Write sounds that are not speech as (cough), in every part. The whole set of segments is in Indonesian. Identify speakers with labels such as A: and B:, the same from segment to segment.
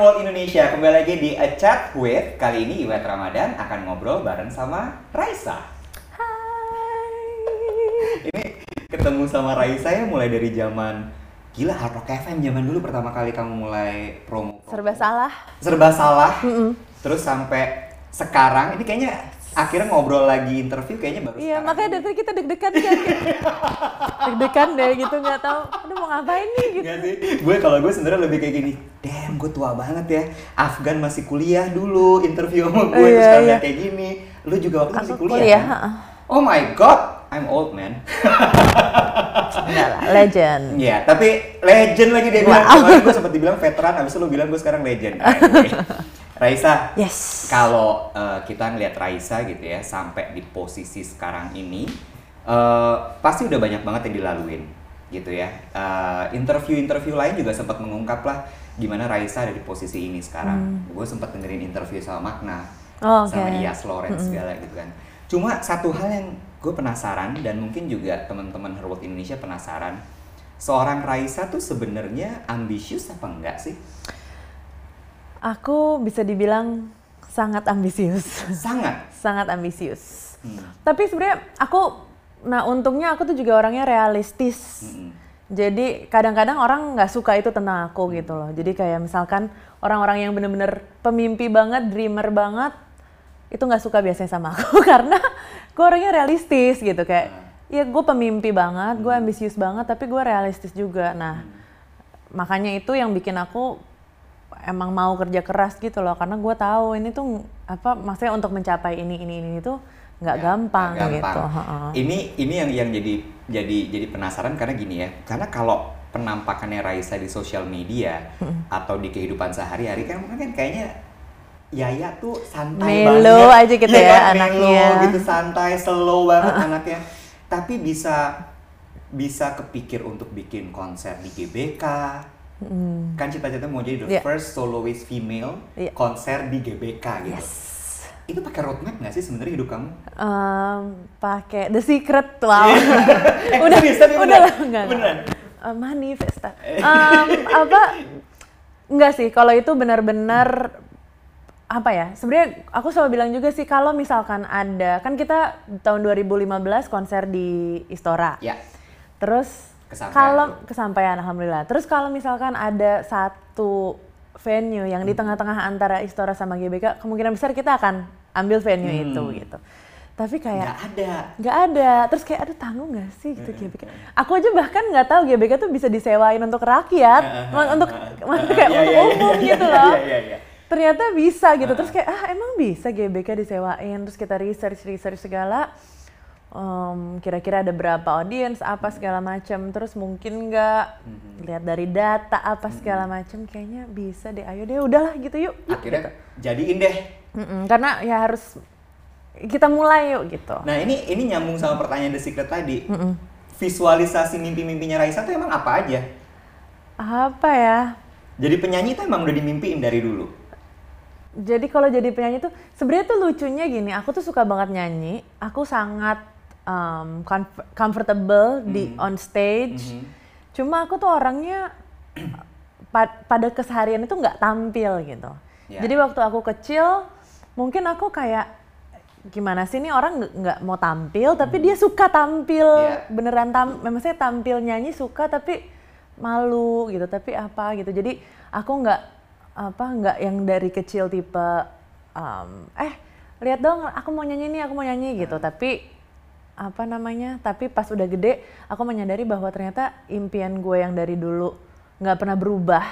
A: World Indonesia, kembali lagi di A Chat With Kali ini Iwet Ramadan akan ngobrol bareng sama Raisa
B: Hai.
A: Ini ketemu sama Raisa ya mulai dari zaman Gila Hard Rock FM zaman dulu pertama kali kamu mulai promo,
B: Serba salah.
A: Serba salah
B: Mm-mm.
A: Terus sampai sekarang ini kayaknya akhirnya ngobrol lagi interview kayaknya baru
B: Iya,
A: sekarang.
B: makanya dari tadi kita deg-degan kan. deg-degan deh gitu nggak tahu. Aduh mau ngapain nih gitu.
A: Enggak sih, gue kalau gue sebenarnya lebih kayak gini, damn gue tua banget ya. Afgan masih kuliah dulu, interview sama gue
B: Oh,
A: terus
B: iya,
A: sekarang
B: iya.
A: kayak gini. Lu juga waktu masih kuliah,
B: kuliah,
A: kan? Oh my god, I'm old man.
B: Enggak lah, legend.
A: Iya, tapi legend lagi dia bilang. Kemarin gue sempat dibilang veteran, abis itu lu bilang gue sekarang legend. (laughs) Anyway. Raisa,
B: Yes.
A: kalau eh, kita ngelihat Raisa gitu ya sampai di posisi sekarang ini eh, pasti udah banyak banget yang dilaluin gitu ya. Eh, interview-interview lain juga sempat mengungkap lah gimana Raisa ada di posisi ini sekarang. Gue sempat dengerin interview sama Makna
B: Oh, oke.
A: sama Iyas Lawrence segala gitu kan. Cuma satu hal yang gue penasaran dan mungkin juga teman-teman Herworld Indonesia penasaran seorang Raisa tuh sebenarnya ambisius apa enggak sih
B: Aku bisa dibilang sangat ambisius.
A: sangat (laughs)
B: sangat ambisius.
A: Hmm.
B: Tapi sebenarnya aku nah untungnya aku tuh juga orangnya realistis.
A: Mm-mm.
B: Jadi kadang-kadang orang nggak suka itu tentang aku gitu loh. Jadi kayak misalkan orang-orang yang bener-bener pemimpi banget, dreamer banget, itu nggak suka biasanya sama aku (laughs) karena gue orangnya realistis gitu kayak ya gue pemimpi banget, gue ambisius banget, tapi gue realistis juga. Nah makanya itu yang bikin aku emang mau kerja keras gitu loh karena gue tahu ini tuh apa maksudnya untuk mencapai ini ini ini itu nggak
A: Ya,
B: gampang,
A: nggak
B: gitu.
A: Ini ini yang yang jadi jadi jadi penasaran karena gini ya. Karena kalau penampakannya Raisa di sosial media atau di kehidupan sehari-hari kan kan kayaknya Yaya tuh santai
B: Melo
A: banget.
B: aja gitu
A: Iya
B: ya
A: kan?
B: anaknya.
A: Melo gitu santai, slow banget anaknya. Tapi bisa bisa kepikir untuk bikin konser di GBK. Kan cita-cita mau jadi the
B: Iya.
A: first soloist female
B: Iya.
A: konser di GBK gitu.
B: Yes.
A: Itu pakai roadmap nggak sih sebenarnya hidup kamu?
B: Em, pakai The Secret wow. (laughs)
A: Eh,
B: udah
A: serius, tapi
B: udah
A: beneran?
B: lah enggak,
A: Beneran? (laughs)
B: Eh, manifesta. Em, apa enggak sih kalau itu benar-benar apa ya sebenarnya aku selalu bilang juga sih kalau misalkan ada kan kita tahun 2015 konser di Istora
A: Ya.
B: terus
A: Kesampaian
B: kalau kesampaian alhamdulillah. Terus kalau misalkan ada satu venue yang di tengah-tengah antara Istora sama GBK kemungkinan besar kita akan ambil venue
A: Hmm.
B: itu gitu. Tapi kayak
A: Nggak ada.
B: nggak ada. Terus kayak aduh tanggung nggak sih gitu GBK? Aku aja bahkan nggak tahu GBK tuh bisa disewain untuk rakyat (laughs) untuk (laughs) kayak
A: Iya,
B: untuk
A: iya, iya,
B: umum
A: iya,
B: gitu
A: iya,
B: loh.
A: iya, iya, iya.
B: ternyata bisa gitu. Terus kayak ah emang bisa GBK disewain? Terus kita research research segala Em, kira-kira ada berapa audiens apa segala macam terus mungkin nggak lihat dari data apa segala macam kayaknya bisa deh ayo deh udahlah gitu yuk
A: Akhirnya jadiin deh.
B: Mm-mm, karena ya harus kita mulai yuk gitu
A: Nah ini ini nyambung sama pertanyaan The Secret tadi. Visualisasi mimpi-mimpinya Raisa tuh emang apa aja?
B: apa ya
A: Jadi penyanyi tuh emang udah dimimpiin dari dulu.
B: Jadi kalau jadi penyanyi tuh sebenarnya tuh lucunya gini, aku tuh suka banget nyanyi. Aku sangat um, comf- comfortable di on stage. Cuma aku tuh orangnya (clears throat) pa- pada keseharian itu nggak tampil gitu.
A: Ya.
B: Jadi waktu aku kecil, mungkin aku kayak gimana sih ini orang nggak- mau tampil, tapi dia suka tampil
A: Ya.
B: beneran tam, maksudnya tampil nyanyi suka tapi malu gitu, tapi apa gitu. Jadi aku nggak apa nggak yang dari kecil tipe um, eh lihat dong aku mau nyanyi nih aku mau nyanyi gitu tapi apa namanya tapi pas udah gede aku menyadari bahwa ternyata impian gue yang dari dulu nggak pernah berubah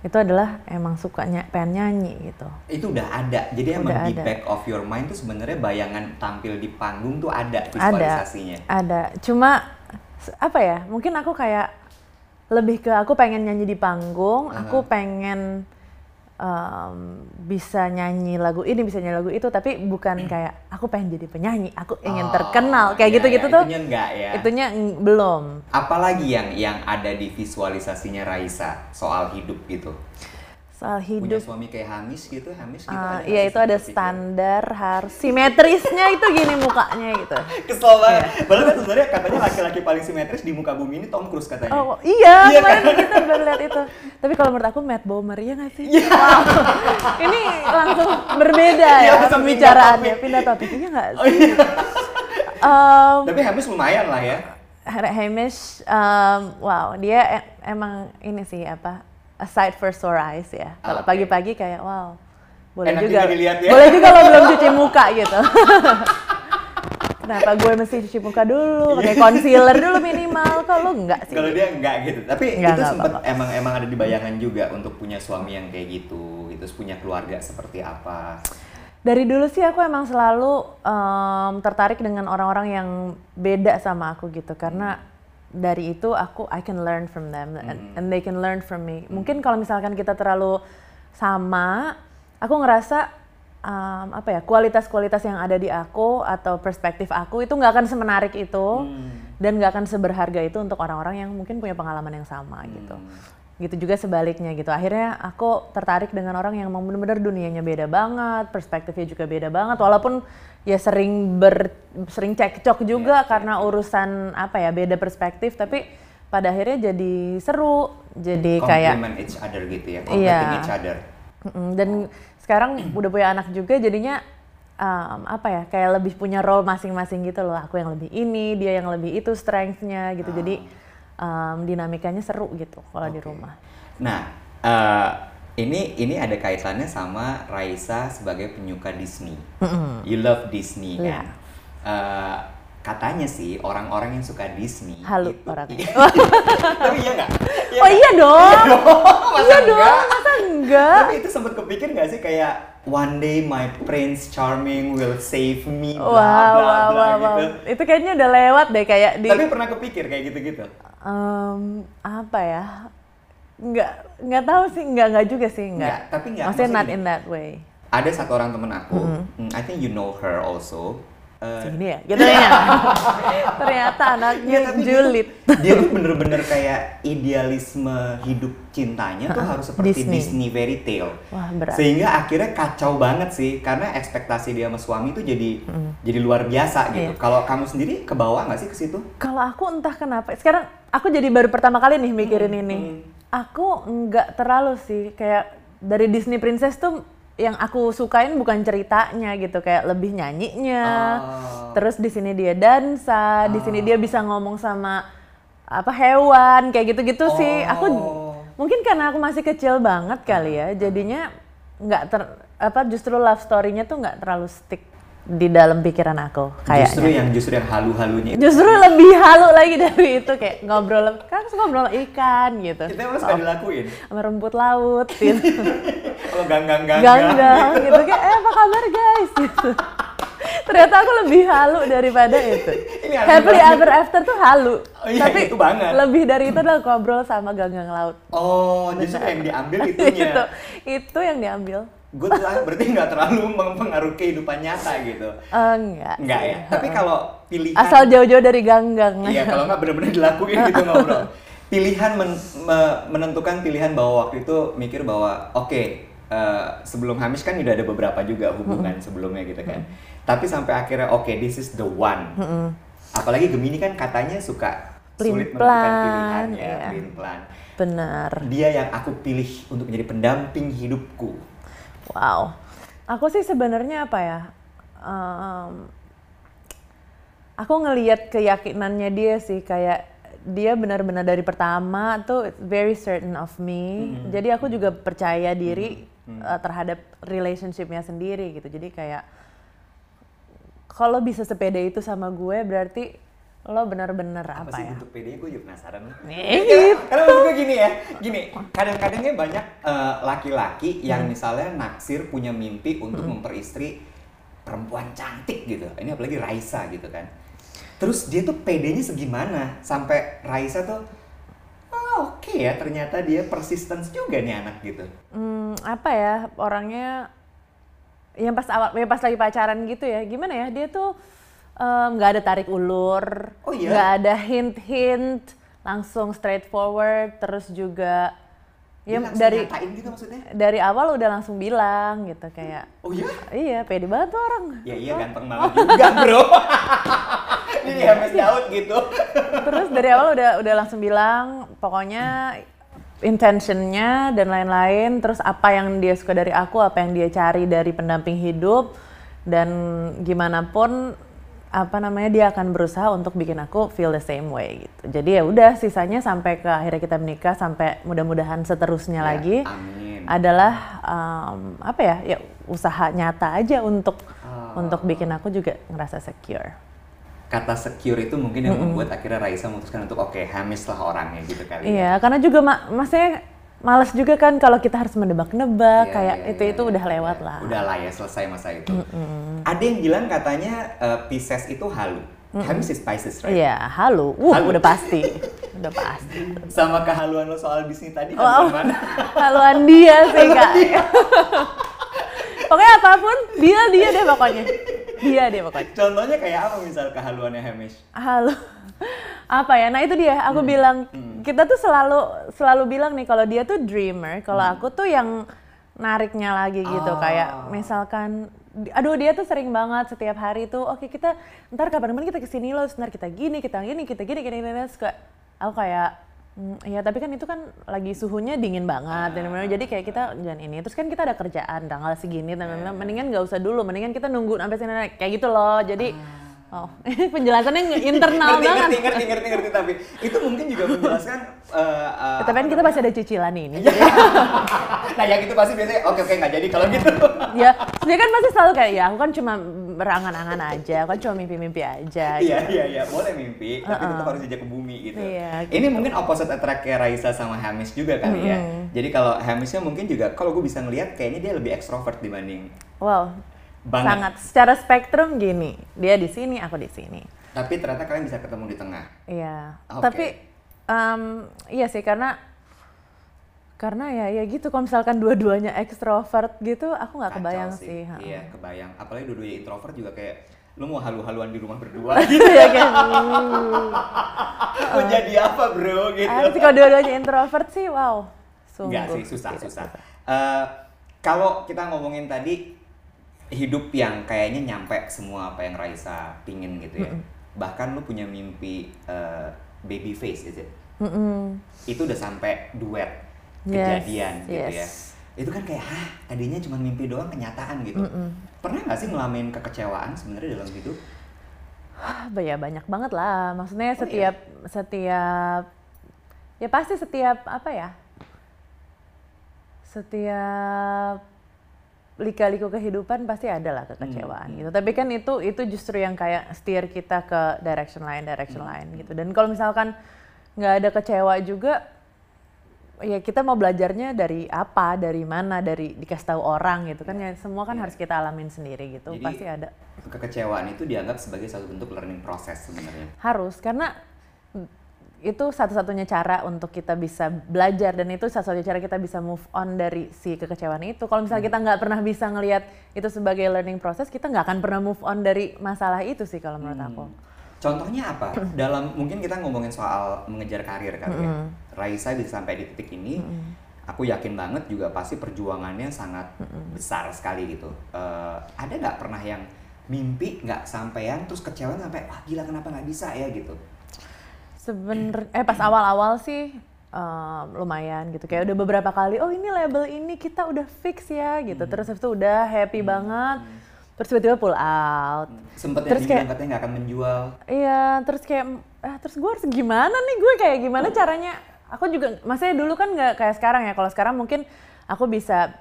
B: itu adalah emang sukanya pengen nyanyi gitu
A: Itu udah ada. Jadi emang
B: Udah
A: di
B: ada.
A: back of your mind tuh sebenarnya bayangan tampil di panggung tuh ada
B: ada
A: visualisasinya.
B: ada cuma s- apa ya mungkin aku kayak lebih ke aku pengen nyanyi di panggung aku pengen em, bisa nyanyi lagu ini bisa nyanyi lagu itu tapi bukan (clears throat) kayak aku pengen jadi penyanyi aku ingin
A: Oh,
B: terkenal kayak
A: iya,
B: gitu-gitu
A: iya,
B: tuh
A: Itunya enggak ya.
B: itunya belum
A: Apalagi yang yang ada di visualisasinya Raisa soal hidup gitu.
B: Soal
A: punya
B: hidup
A: suami kayak Hamis gitu, Hamis gitu. Ada nggak
B: iya itu ada standar harus simetrisnya itu gini mukanya gitu. (laughs)
A: Kesel banget. Padahal kan sebenarnya katanya laki-laki paling simetris di muka bumi ini Tom Cruise katanya.
B: Oh iya,
A: Iya
B: kemarin kita baru lihat itu. Tapi kalau menurut aku Matt Bomer ya nggak sih? Wow. Ini langsung berbeda
A: Iya,
B: ya pembicaraannya, pindah topik. Iya nggak
A: Oh
B: sih?
A: iya. (laughs)
B: Em,
A: Tapi Hamis lumayan lah ya.
B: Hamish, em, wow dia e- emang ini sih apa? A sight for sore eyes ya. Kalau
A: Oke.
B: pagi-pagi kayak wow, boleh
A: Enak
B: juga.
A: juga dilihat ya.
B: Boleh juga lo belum cuci (laughs) muka gitu. Kenapa gue mesti cuci muka dulu, pakai concealer dulu minimal, kalau enggak sih.
A: Kalau dia enggak gitu. Tapi
B: Enggak,
A: itu
B: enggak
A: sempat
B: apa-apa.
A: emang emang ada di bayangan juga untuk punya suami yang kayak gitu. Itu punya keluarga seperti apa.
B: Dari dulu sih aku emang selalu em, tertarik dengan orang-orang yang beda sama aku gitu karena dari itu aku I can learn from them and, and they can learn from me. Mungkin kalau misalkan kita terlalu sama, aku ngerasa em, apa ya kualitas-kualitas yang ada di aku atau perspektif aku itu nggak akan semenarik itu dan nggak akan seberharga itu untuk orang-orang yang mungkin punya pengalaman yang sama gitu. Gitu juga sebaliknya gitu. Akhirnya aku tertarik dengan orang yang emang bener-bener dunianya beda banget perspektifnya juga beda banget walaupun ya sering ber sering cekcok juga karena urusan apa ya beda perspektif tapi pada akhirnya jadi seru jadi kayak
A: Compliment each other gitu ya.
B: Iya.
A: Completing each other.
B: Dan sekarang udah punya anak juga jadinya um, apa ya kayak lebih punya role masing-masing gitu loh aku yang lebih ini dia yang lebih itu strength-nya gitu jadi um, dinamikanya seru gitu kalau di
A: Oke.
B: rumah
A: Nah, eh, ini ini ada kaitannya sama Raisa sebagai penyuka Disney. You love Disney
B: Iya.
A: kan? Eh, katanya sih orang-orang yang suka Disney
B: halu
A: itu-
B: orangnya (laughs)
A: Tapi iya nggak? Iya
B: oh
A: nggak?
B: iya dong
A: Masa
B: iya dong
A: enggak?
B: masa enggak
A: Tapi itu sempat kepikir nggak sih kayak one day my prince charming will save me, bla
B: wow
A: bla
B: wow
A: bla
B: wow, wow.
A: gitu.
B: itu kayaknya udah lewat deh kayak di
A: Tapi pernah kepikir kayak gitu-gitu?
B: Em, apa ya nggak nggak tahu sih nggak nggak juga sih nggak
A: Nggak, tapi nggak,
B: maksudnya
A: maksudnya
B: not
A: gini.
B: in that way
A: Ada satu orang temen aku, mm, I think you know her also.
B: Segini ya gitu ya (laughs) ternyata anaknya
A: dia tuh-
B: julid
A: Dia tuh bener-bener kayak idealisme hidup cintanya tuh harus seperti
B: Disney.
A: Disney. fairy tale.
B: Wah, berat.
A: Sehingga akhirnya kacau banget sih karena ekspektasi dia sama suami tuh jadi jadi luar biasa gitu.
B: Iya.
A: Kalau kamu sendiri ke bawah nggak sih ke situ?
B: Kalau aku entah kenapa, sekarang aku jadi baru pertama kali nih mikirin
A: Hmm,
B: ini. Aku nggak terlalu sih kayak dari Disney Princess tuh yang aku sukain bukan ceritanya gitu, kayak lebih nyanyinya.
A: Oh.
B: Terus di sini dia dansa, di sini dia bisa ngomong sama apa hewan kayak gitu-gitu sih. Aku
A: Oh.
B: mungkin karena aku masih kecil banget kali ya, jadinya nggak ter apa justru love story-nya tuh nggak terlalu stick di dalam pikiran aku kayaknya.
A: Justru yang justru yang halu-halunya.
B: Justru lebih halu lagi (laughs) dari itu kayak ngobrol kan ngobrol ikan gitu.
A: Itu emang suka dilakuin.
B: Sama rumput laut gitu.
A: Kalau (laughs) ganggang-ganggang.
B: Ganggang gitu kayak eh apa kabar guys gitu. Ternyata aku lebih halu daripada itu.
A: Ini
B: Happily
A: banget.
B: ever after tuh halu.
A: Oh iya,
B: Tapi
A: itu banget.
B: lebih dari itu adalah ngobrol sama ganggang laut.
A: Oh, justru yang diambil (laughs) itunya.
B: itu itu yang diambil.
A: Good lah, berarti nggak terlalu mempengaruhi kehidupan nyata gitu.
B: Eh, enggak.
A: Enggak ya. Tapi kalau pilihan
B: Asal jauh-jauh dari ganggang.
A: Iya, kalau nggak bener-bener dilakuin gitu ngobrol. Pilihan men- me- menentukan pilihan bahwa waktu itu mikir bahwa oke eh, sebelum Hamish kan udah ada beberapa juga hubungan sebelumnya gitu kan. Tapi sampai akhirnya oke this is the one. Apalagi Gemini kan katanya suka sulit menentukan pilihan ya,
B: iya.
A: pelin-pelan.
B: Benar.
A: Dia yang aku pilih untuk menjadi pendamping hidupku.
B: Wow. Aku sih sebenarnya apa ya? em, aku ngelihat keyakinannya dia sih kayak dia benar-benar dari pertama tuh very certain of me. Jadi aku juga percaya diri eh, terhadap relationshipnya sendiri gitu. Jadi kayak kalau bisa sepede itu sama gue berarti lo benar-benar
A: Apa,
B: apa,
A: sih
B: ya?
A: bentuk PD gue juga penasaran.
B: Nih,
A: Karena- maksud gue gini ya, gini, kadang-kadangnya banyak eh, laki-laki yang misalnya naksir punya mimpi untuk memperistri perempuan cantik gitu. Ini apalagi Raisa gitu kan. Terus dia tuh PD-nya segimana sampai Raisa tuh oh, oke ya ternyata dia persistence juga nih anak gitu.
B: Hmm, apa ya orangnya yang pas awal yang pas lagi pacaran gitu ya gimana ya dia tuh nggak ada tarik ulur
A: Oh iya?
B: nggak ada hint hint langsung straightforward terus juga Ya, dari-
A: gitu maksudnya?
B: Dari awal udah langsung bilang gitu kayak
A: Oh iya?
B: iya pede banget tuh orang.
A: Ya iya ganteng banget juga bro. (laughs) Ini Hermes Daud gitu. (laughs)
B: Terus dari awal udah udah langsung bilang pokoknya intentionnya dan lain-lain terus apa yang dia suka dari aku apa yang dia cari dari pendamping hidup dan gimana pun apa namanya dia akan berusaha untuk bikin aku feel the same way gitu jadi ya udah sisanya sampai ke akhirnya kita menikah sampai mudah-mudahan seterusnya
A: Ya,
B: lagi
A: Amin.
B: adalah um, apa ya ya usaha nyata aja untuk
A: Ah.
B: untuk bikin aku juga ngerasa secure
A: Kata secure itu mungkin yang membuat akhirnya Raisa memutuskan untuk oke Hamis lah orangnya gitu kali ya.
B: Iya, karena juga ma maksudnya males juga kan kalau kita harus
A: Iya,
B: mendebak-nebak kayak
A: iya,
B: itu
A: iya,
B: itu
A: iya,
B: udah
A: iya.
B: lewat lah.
A: Udah lah ya selesai masa itu. Ada yang bilang katanya eh, Pisces itu halu. Hamis is Pisces, right?
B: Iya, halu. Uh,
A: Halu.
B: udah pasti. udah pasti. (laughs)
A: Sama kehaluan lo soal Disney tadi kan
B: Wow.
A: gimana? (laughs)
B: Haluan dia sih, Kak. (laughs) pokoknya apa pun, dia dia deh pokoknya. Dia deh pokoknya.
A: Contohnya kayak apa misal kehaluannya Hamish?
B: Halo. Apa ya? Nah, itu dia. Aku
A: Hmm.
B: bilang kita tuh selalu selalu bilang nih kalau dia tuh dreamer, kalau aku tuh yang nariknya lagi gitu.
A: Ah.
B: kayak misalkan aduh dia tuh sering banget setiap hari tuh oke kita ntar kapan-kapan kita ke sini loh ntar kita gini kita gini kita gini gini gini. Kayak aku kayak "Hmm, ya tapi kan itu kan lagi suhunya dingin banget. Dan bener-bener jadi kayak kita jangan ini terus kan kita ada kerjaan tanggal segini dan bener-bener mendingan nggak usah dulu mendingan kita nunggu sampai sini kayak gitu loh. Jadi oh (laughs) penjelasannya internal
A: ngerti,
B: banget.
A: ngerti, ngerti, ngerti, ngerti, tapi itu mungkin juga menjelaskan eh, eh,
B: Ya, tapi kan kita masih ada cicilan ini. Jadi,
A: nah yang itu pasti biasanya oke oke nggak jadi kalau gitu.
B: Ya, dia kan masih selalu kayak ya aku kan cuma berangan-angan aja, aku kan cuma mimpi-mimpi aja.
A: iya
B: gitu.
A: iya iya boleh mimpi tapi tetap harus dijak ke bumi gitu.
B: Iya,
A: ini mungkin opposite attract kayak Raisa sama Hamish juga kali ya. Jadi kalau Hamishnya mungkin juga kalau gue bisa ngelihat kayaknya dia lebih ekstrovert dibanding
B: Wow,
A: banget
B: sangat. Secara spektrum gini, dia di sini, aku di sini.
A: tapi ternyata kalian bisa ketemu di tengah
B: Iya.
A: Oke.
B: Tapi em, iya sih karena karena ya ya gitu kalau misalkan dua-duanya ekstrovert gitu, aku nggak kebayang sih. ha.
A: iya kebayang apalagi dua-duanya introvert juga kayak lu mau halu-haluan di rumah berdua (laughs) gitu
B: kayak, "Uh." (laughs)
A: mau jadi apa bro gitu
B: Ah, kalau dua-duanya introvert sih, wow. Sungguh.
A: Enggak sih, susah,
B: tidak
A: susah. Eh, kalau kita ngomongin tadi hidup yang kayaknya nyampe semua apa yang Raisa pingin gitu ya. Bahkan lu punya mimpi eh, baby face, is it?
B: Mm-mm.
A: Itu udah sampai duet
B: Yes,
A: kejadian gitu ya.
B: yes.
A: Itu kan kayak, hah tadinya cuma mimpi doang kenyataan gitu. Pernah nggak sih ngalamin kekecewaan sebenarnya dalam hidup?
B: Ya banyak banget lah. Maksudnya
A: Oh,
B: setiap setiap ya pasti setiap apa ya? Setiap lika-liku kehidupan pasti ada lah kekecewaan gitu. Tapi kan itu itu justru yang kayak steer kita ke direction lain, direction lain gitu. Dan kalau misalkan nggak ada kecewa juga ya kita mau belajarnya dari apa, dari mana, dari dikasih tahu orang gitu kan ya semua kan harus kita alamin sendiri gitu.
A: Jadi-
B: pasti ada.
A: Kekecewaan itu dianggap sebagai satu bentuk learning process sebenarnya.
B: Harus karena itu satu-satunya cara untuk kita bisa belajar dan itu satu-satunya cara kita bisa move on dari si kekecewaan itu. Kalau misalnya kita nggak pernah bisa ngelihat itu sebagai learning process, kita nggak akan pernah move on dari masalah itu sih kalau menurut aku.
A: Contohnya apa? (clears throat) Dalam mungkin kita ngomongin soal mengejar karir kali ya. Raisa bisa sampai di titik ini, aku yakin banget juga pasti perjuangannya sangat besar sekali gitu. Eh, ada nggak pernah yang mimpi nggak sampean terus kecewa sampai wah gila kenapa nggak bisa ya gitu?
B: Sebener, eh pas awal-awal sih eh, lumayan gitu kayak udah beberapa kali oh ini label ini kita udah fix ya gitu terus habis itu udah happy banget terus tiba-tiba pull out
A: Sempet
B: Terus
A: yang
B: kayak-
A: katanya nggak akan menjual.
B: Iya, terus kayak, ah, terus gue harus gimana nih? Gue kayak gimana caranya? Aku juga, maksudnya dulu kan nggak kayak sekarang ya. Kalau sekarang mungkin aku bisa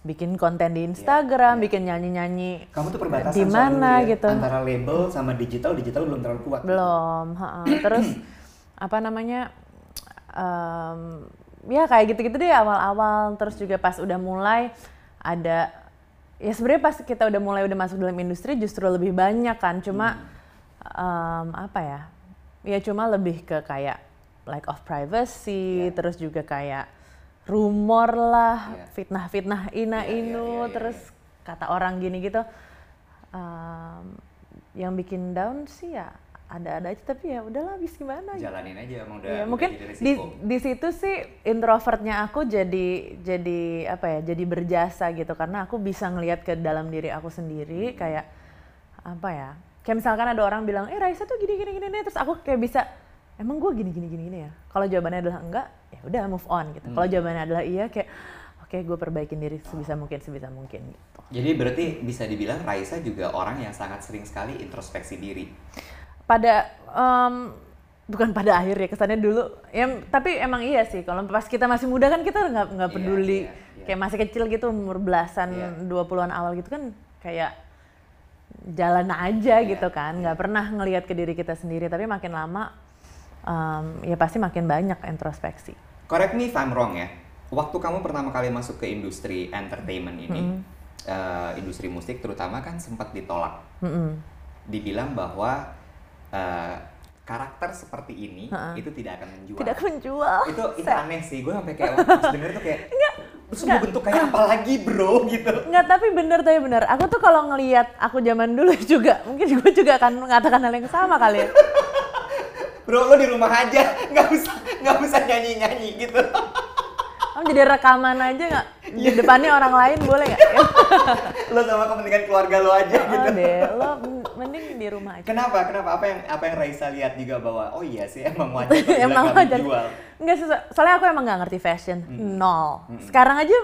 B: bikin konten di Instagram, bikin nyanyi-nyanyi
A: Kamu tuh perbatasan
B: di mana
A: ya,
B: gitu.
A: antara label sama digital, digital belum terlalu kuat.
B: Belum. ha-ha. Terus (clears throat) apa namanya? em, ya kayak gitu-gitu deh awal-awal. Terus juga pas udah mulai ada ya sebenarnya pas kita udah mulai udah masuk dalam industri justru lebih banyak kan. Cuma em, apa ya? Ya cuma lebih ke kayak lack of privacy,
A: Ya.
B: terus juga kayak rumor lah,
A: Ya.
B: fitnah-fitnah ina
A: Ya, ya,
B: inu,
A: ya, ya,
B: terus kata orang gini gitu. Em, yang bikin down sih ya ada-ada aja tapi ya udahlah habis gimana gitu.
A: Jalanin aja emang udah. Udah
B: mungkin di di situ sih introvertnya aku jadi jadi apa ya jadi berjasa gitu karena aku bisa ngelihat ke dalam diri aku sendiri kayak apa ya kayak misalkan ada orang bilang eh Raisa tuh gini gini gini nih terus aku kayak bisa emang gue gini gini gini gini ya kalau jawabannya adalah enggak ya udah move on gitu kalau jawabannya adalah iya kayak oke gue perbaikin diri sebisa mungkin sebisa mungkin gitu
A: Jadi berarti bisa dibilang Raisa juga orang yang sangat sering sekali introspeksi diri.
B: Pada em, bukan pada akhir ya kesannya dulu ya tapi emang iya sih kalau pas kita masih muda kan kita nggak nggak
A: Iya,
B: peduli
A: iya, iya.
B: kayak masih kecil gitu umur belasan
A: Iya.
B: 20-an awal gitu kan kayak jalan aja
A: Iya,
B: gitu kan nggak pernah ngelihat ke diri kita sendiri tapi makin lama em, ya pasti makin banyak introspeksi
A: Correct me if I'm wrong ya. Waktu kamu pertama kali masuk ke industri entertainment ini, eh, industri musik terutama kan sempat ditolak.
B: Mm-mm.
A: Dibilang bahwa eh, karakter seperti ini itu tidak akan menjual.
B: tidak menjual
A: itu itu aneh sih. Gue sampai kayak waktu pas (laughs) denger tuh kayak terus mau bentuk kayak apa lagi bro (laughs) gitu.
B: Nggak, tapi bener tapi bener. Aku tuh kalau ngelihat aku zaman dulu (laughs) juga, mungkin gue juga akan mengatakan hal yang sama kali ya.
A: Bro lo di rumah aja nggak usah nggak usah nyanyi nyanyi gitu.
B: Kamu jadi rekaman aja nggak? Di depannya orang lain boleh nggak? (laughs)
A: lo sama kepentingan keluarga lo aja
B: oh
A: gitu.
B: deh, lo men- mending di rumah aja.
A: Kenapa? Kenapa? Apa yang apa yang Raisa lihat juga bahwa oh iya sih emang wajar (laughs)
B: emang wajar.
A: menjual.
B: Enggak, so- soalnya aku emang nggak ngerti fashion. Nol. Sekarang aja,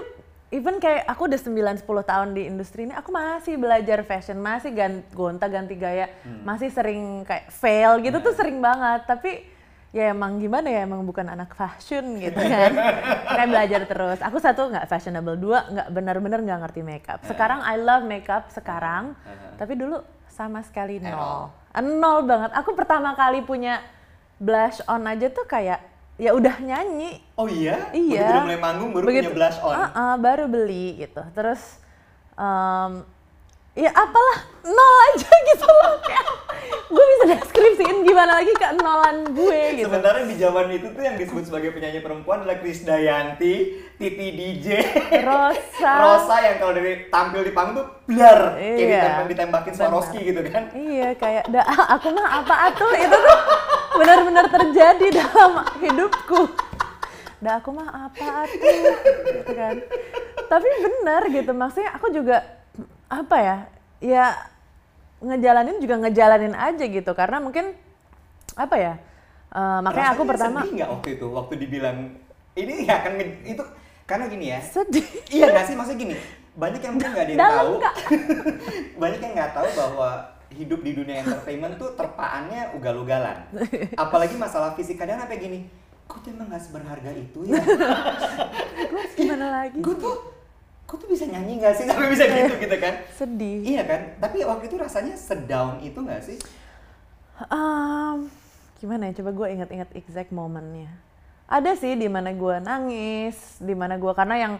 B: even kayak aku udah 9-10 tahun di industri ini, aku masih belajar fashion, masih gonta ganti gaya, masih sering kayak fail gitu tuh sering banget. Tapi ya emang gimana ya, emang bukan anak fashion gitu kan. kayak belajar terus. Aku satu nggak fashionable, dua nggak benar-benar nggak ngerti makeup. Sekarang I love makeup sekarang, tapi dulu sama sekali
A: At
B: nol. Nol banget. Aku pertama kali punya blush on aja tuh kayak ya udah nyanyi.
A: Oh iya?
B: Iya.
A: Begitu udah mulai manggung baru
B: Begitu-
A: punya blush on.
B: Ah, ah, baru beli gitu. Terus em, ya apalah nol aja (laughs) gitu loh. Kayak, gue bisa deskripsiin gimana lagi ke nolan gue gitu.
A: Sementara di zaman itu tuh yang disebut sebagai penyanyi perempuan adalah Krisdayanti, Titi DJ,
B: Rosa. (laughs)
A: Rosa yang kalau dari tampil di panggung tuh blar, kayak
B: Iya.
A: ditembak- ditembakin
B: Benar.
A: Swarovski gitu kan.
B: Iya kayak dah ah, aku mah apa atuh itu tuh benar-benar terjadi (laughs) dalam hidupku. Dah aku mah apa atuh gitu kan. Tapi benar gitu maksudnya aku juga apa ya? Ya ngejalanin juga ngejalanin aja gitu karena mungkin apa ya? eh, makanya aku
A: Rasanya
B: pertama
A: sedih nggak waktu itu waktu dibilang ini nggak akan nge- itu karena gini ya.
B: sedih.
A: Iya nggak sih maksudnya gini. Banyak yang mungkin nggak ada yang
B: Dalam
A: tahu. (laughs) banyak yang nggak tahu bahwa hidup di dunia entertainment tuh terpaannya ugal-ugalan. Apalagi masalah fisik kadang sampai gini. Kok tuh emang nggak seberharga itu ya? (laughs)
B: Gue gimana lagi?
A: gue tuh gue tuh bisa nyanyi nggak sih (laughs) sampai bisa gitu gitu kan (laughs)
B: Sedih.
A: iya kan tapi waktu itu rasanya sedown itu nggak sih
B: Um, gimana ya? Coba gue inget-inget exact momennya. Ada sih di mana gue nangis, di mana gue karena yang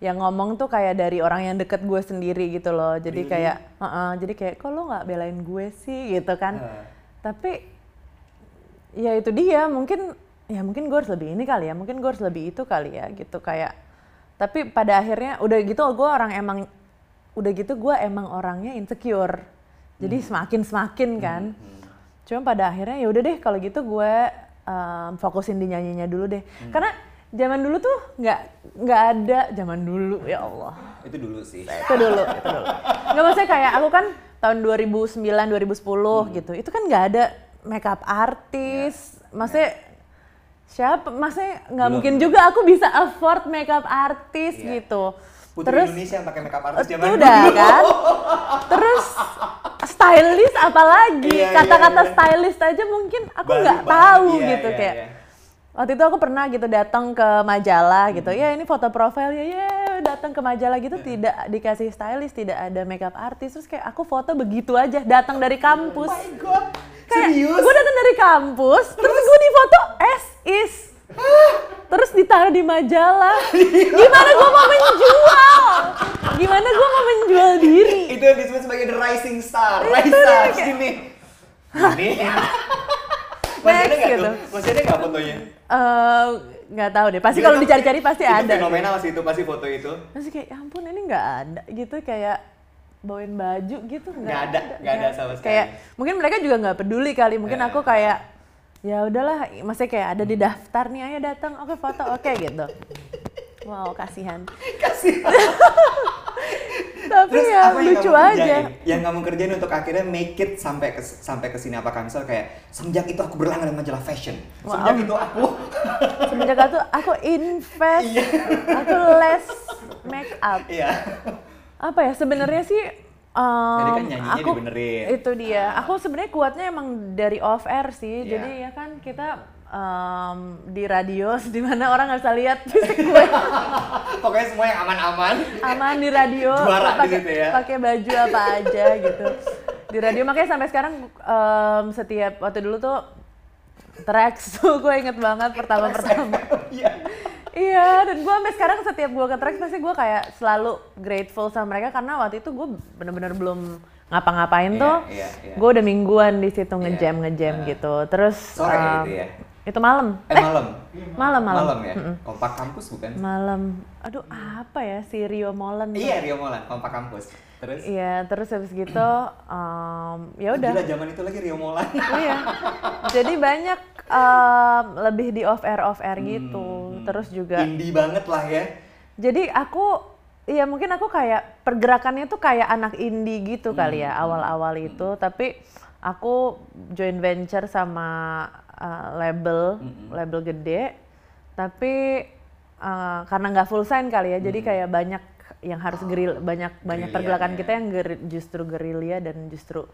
B: yang ngomong tuh kayak dari orang yang deket gue sendiri gitu loh. Jadi
A: Really?
B: kayak, "Heeh," jadi kayak kok lo nggak belain gue sih gitu kan?
A: Heeh.
B: Tapi ya itu dia mungkin ya mungkin gue harus lebih ini kali ya, mungkin gue harus lebih itu kali ya gitu kayak. Tapi pada akhirnya udah gitu gue orang emang udah gitu gue emang orangnya insecure. Jadi semakin semakin kan. Cuma pada akhirnya ya udah deh kalau gitu gue em, fokusin di nyanyinya dulu deh. Karena zaman dulu tuh nggak nggak ada zaman dulu ya Allah.
A: itu dulu sih
B: Itu dulu, (laughs) itu dulu. Nggak maksudnya kayak aku kan tahun 2009 2010 gitu. Itu kan nggak ada makeup artis. Maksudnya siapa? Maksudnya nggak mungkin juga aku bisa afford makeup artis
A: Iya.
B: gitu.
A: Putri
B: Terus
A: Indonesia yang pakai makeup artis
B: itu
A: zaman
B: udah
A: dulu
B: kan. Terus stylist apalagi
A: Iya, iya,
B: kata-kata
A: iya.
B: stylist aja mungkin aku nggak tahu
A: iya,
B: gitu
A: iya,
B: kayak
A: iya.
B: waktu itu aku pernah gitu datang ke majalah gitu
A: Hmm.
B: ya ini foto profil ya datang ke majalah gitu tidak dikasih stylist tidak ada makeup artis terus kayak aku foto begitu aja datang dari kampus
A: oh my god
B: kayak
A: serius?
B: gue datang dari kampus terus, gue di foto as is. Terus ditaruh di majalah. Gimana gue mau menjual? Gimana gue mau menjual diri?
A: Itu yang disebut sebagai the rising star Raisa
B: dia, kayak-
A: sini ini. (laughs) Masih ada nggak
B: gitu.
A: tuh? Masih ada nggak fotonya?
B: Eh, nggak tahu deh. Pasti kalau dicari-cari pasti
A: itu
B: ada.
A: fenomenal sih itu pasti foto itu.
B: Terus kayak ya ampun ini nggak ada. Gitu kayak bawain baju gitu nggak
A: ada, nggak ada sama sekali.
B: kayak mungkin mereka juga nggak peduli kali mungkin
A: Eh.
B: aku kayak ya udahlah masih kayak ada di daftar nih ayo datang oke foto oke gitu wow kasihan (laughs)
A: Kasih.
B: tapi
A: Terus
B: ya
A: apa yang
B: lucu
A: kamu
B: aja
A: kerjain? Yang kamu kerjain untuk akhirnya make it sampai ke sampai ke sini apakah misal kayak semenjak itu aku berlangganan majalah fashion.
B: Wow.
A: Semenjak itu aku (laughs)
B: semenjak itu aku invest aku les make up
A: iya.
B: Apa ya sebenarnya sih um,
A: Jadi kan nyanyinya
B: aku
A: dibenerin.
B: itu dia aku sebenarnya kuatnya emang dari off air sih
A: Iya.
B: jadi ya kan kita um, di radio (laughs) di mana orang nggak bisa lihat fisik gue (laughs)
A: Pokoknya semua yang aman-aman.
B: aman di radio (laughs)
A: Juara di
B: pakai
A: situ ya.
B: pakai baju apa aja gitu di radio makanya sampai sekarang um, setiap waktu dulu tuh tracks tuh gue inget banget pertama pertama
A: Iya.
B: Dan gue sampai sekarang setiap gue ke tracks pasti gue kayak selalu grateful sama mereka karena waktu itu gue bener-bener belum ngapa-ngapain
A: Iya,
B: tuh.
A: iya, iya.
B: Gue udah mingguan di situ
A: Iya,
B: ngejam ngejam
A: nah.
B: gitu. Terus
A: Sore
B: um,
A: itu ya?
B: Itu malam.
A: Eh, malam.
B: Malam malam.
A: Malam ya. Kompak kampus bukan?
B: Malam. Aduh, apa ya si Rio Molen.
A: Iya, Rio Molan, kompak kampus. Terus
B: Iya, terus habis gitu um, ya udah.
A: Gila zaman itu lagi Rio Molan. (laughs)
B: iya. Jadi banyak um, lebih di off air off air gitu.
A: Hmm.
B: Terus juga
A: Indie banget lah ya.
B: Jadi aku ya mungkin aku kayak pergerakannya tuh kayak anak indie gitu kali ya awal-awal itu, tapi aku joint venture sama uh, label label gede, tapi uh, karena nggak full sign kali ya, jadi kayak banyak yang harus geril banyak banyak pergerakan
A: Gerilyanya.
B: kita yang geri- justru gerilya dan justru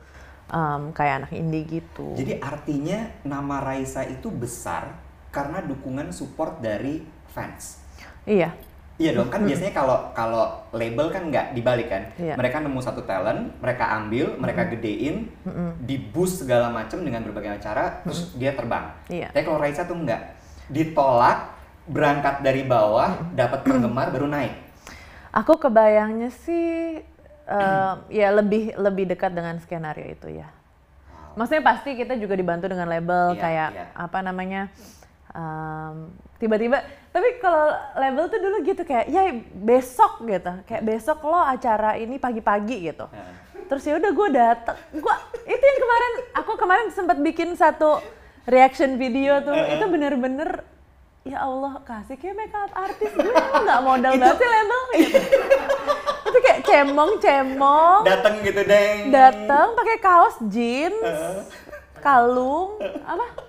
B: um, kayak anak indie gitu.
A: Jadi artinya nama Raisa itu besar karena dukungan support dari fans.
B: Iya,
A: Iya dong, kan biasanya kalau kalau label kan nggak dibalik kan.
B: Iya.
A: Mereka nemu satu talent, mereka ambil, mereka gedein, di boost segala macam dengan berbagai cara, terus dia terbang.
B: Iya.
A: Tapi kalau Raisa tuh nggak, ditolak, berangkat dari bawah, dapat penggemar baru naik.
B: Aku kebayangnya sih (clears throat) eh, ya lebih lebih dekat dengan skenario itu ya. Maksudnya pasti kita juga dibantu dengan label
A: Iya,
B: kayak
A: iya.
B: apa namanya em, tiba-tiba. Tapi kalau label tuh dulu gitu kayak ya besok gitu, kayak besok lo acara ini pagi-pagi gitu.
A: Nah,
B: Terus ya udah gue dateng, gue itu yang kemarin aku kemarin sempat bikin satu reaction video tuh, itu bener-bener ya Allah kasih kayak makeup artis gue nggak modal banget sih label gitu. itu kayak cemong cemong
A: Dateng gitu deng.
B: datang pakai kaos jeans kalung apa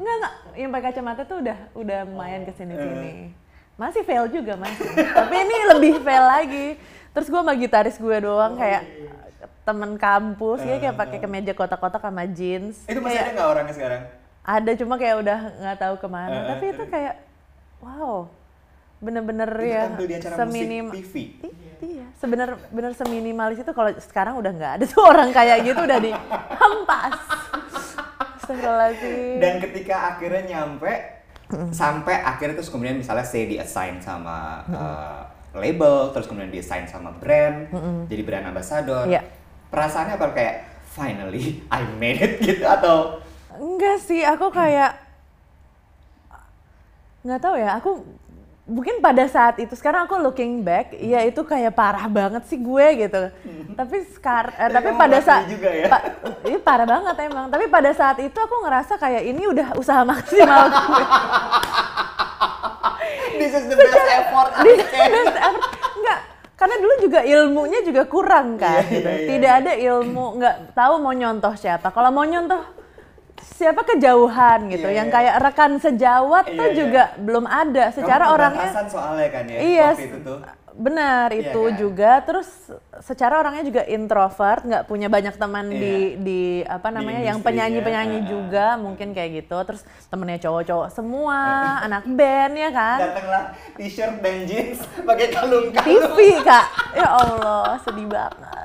B: Enggak enggak. Yang pakai kacamata tuh udah udah lumayan ke sini sini masih fail juga masih tapi ini lebih fail lagi. Terus gue sama gitaris gue doang kayak temen kampus ya kayak pakai kemeja kotak-kotak sama jeans.
A: Itu masih
B: Kayak-
A: ada nggak orangnya sekarang?
B: ada cuma kayak udah nggak tahu ke mana.
A: Eh,
B: tapi
A: eh,
B: itu kayak wow. Bener-bener
A: Itu
B: ya
A: acara
B: seminim
A: TV.
B: Iya. Sebener bener seminimalis itu kalau sekarang udah nggak ada tuh orang kayak gitu udah dihempas Astagfirullahaladzim.
A: Dan ketika akhirnya nyampe, sampai akhirnya terus kemudian misalnya say di assign sama uh, label, terus kemudian di assign sama brand, jadi brand ambassador.
B: Iya.
A: Perasaannya apa? Kayak finally I made it (laughs) gitu atau?
B: Enggak sih aku kayak nggak tahu ya aku mungkin pada saat itu sekarang aku looking back ya itu kayak parah banget sih gue gitu (laughs) tapi sekarang
A: Tapi
B: tapi pada saat
A: juga ya?
B: pa- iya parah banget emang tapi pada saat itu aku ngerasa kayak ini udah usaha maksimal gue (laughs)
A: this is the best effort I
B: This
A: can.
B: best ever. Enggak, karena dulu juga ilmunya juga kurang kan.
A: Iya,
B: gitu.
A: iya, iya,
B: Tidak ada ilmu, nggak tahu mau nyontoh siapa. Kalau mau nyontoh siapa kejauhan gitu.
A: Iya,
B: Yang
A: iya.
B: kayak rekan sejawat
A: Iya,
B: tuh
A: iya.
B: juga belum ada. Secara
A: Kamu
B: orangnya
A: soalnya kan ya
B: Iya,
A: waktu itu tuh.
B: benar
A: Iya
B: itu
A: kan?
B: juga. Terus secara orangnya juga introvert, nggak punya banyak teman di
A: Iya.
B: di apa
A: Di
B: namanya yang
A: industrinya,
B: penyanyi-penyanyi
A: ah.
B: juga mungkin kayak gitu. Terus temennya cowok-cowok semua, anak band ya kan.
A: Datanglah t-shirt dan jeans pakai kalung-kalung.
B: TV kak ya Allah sedih banget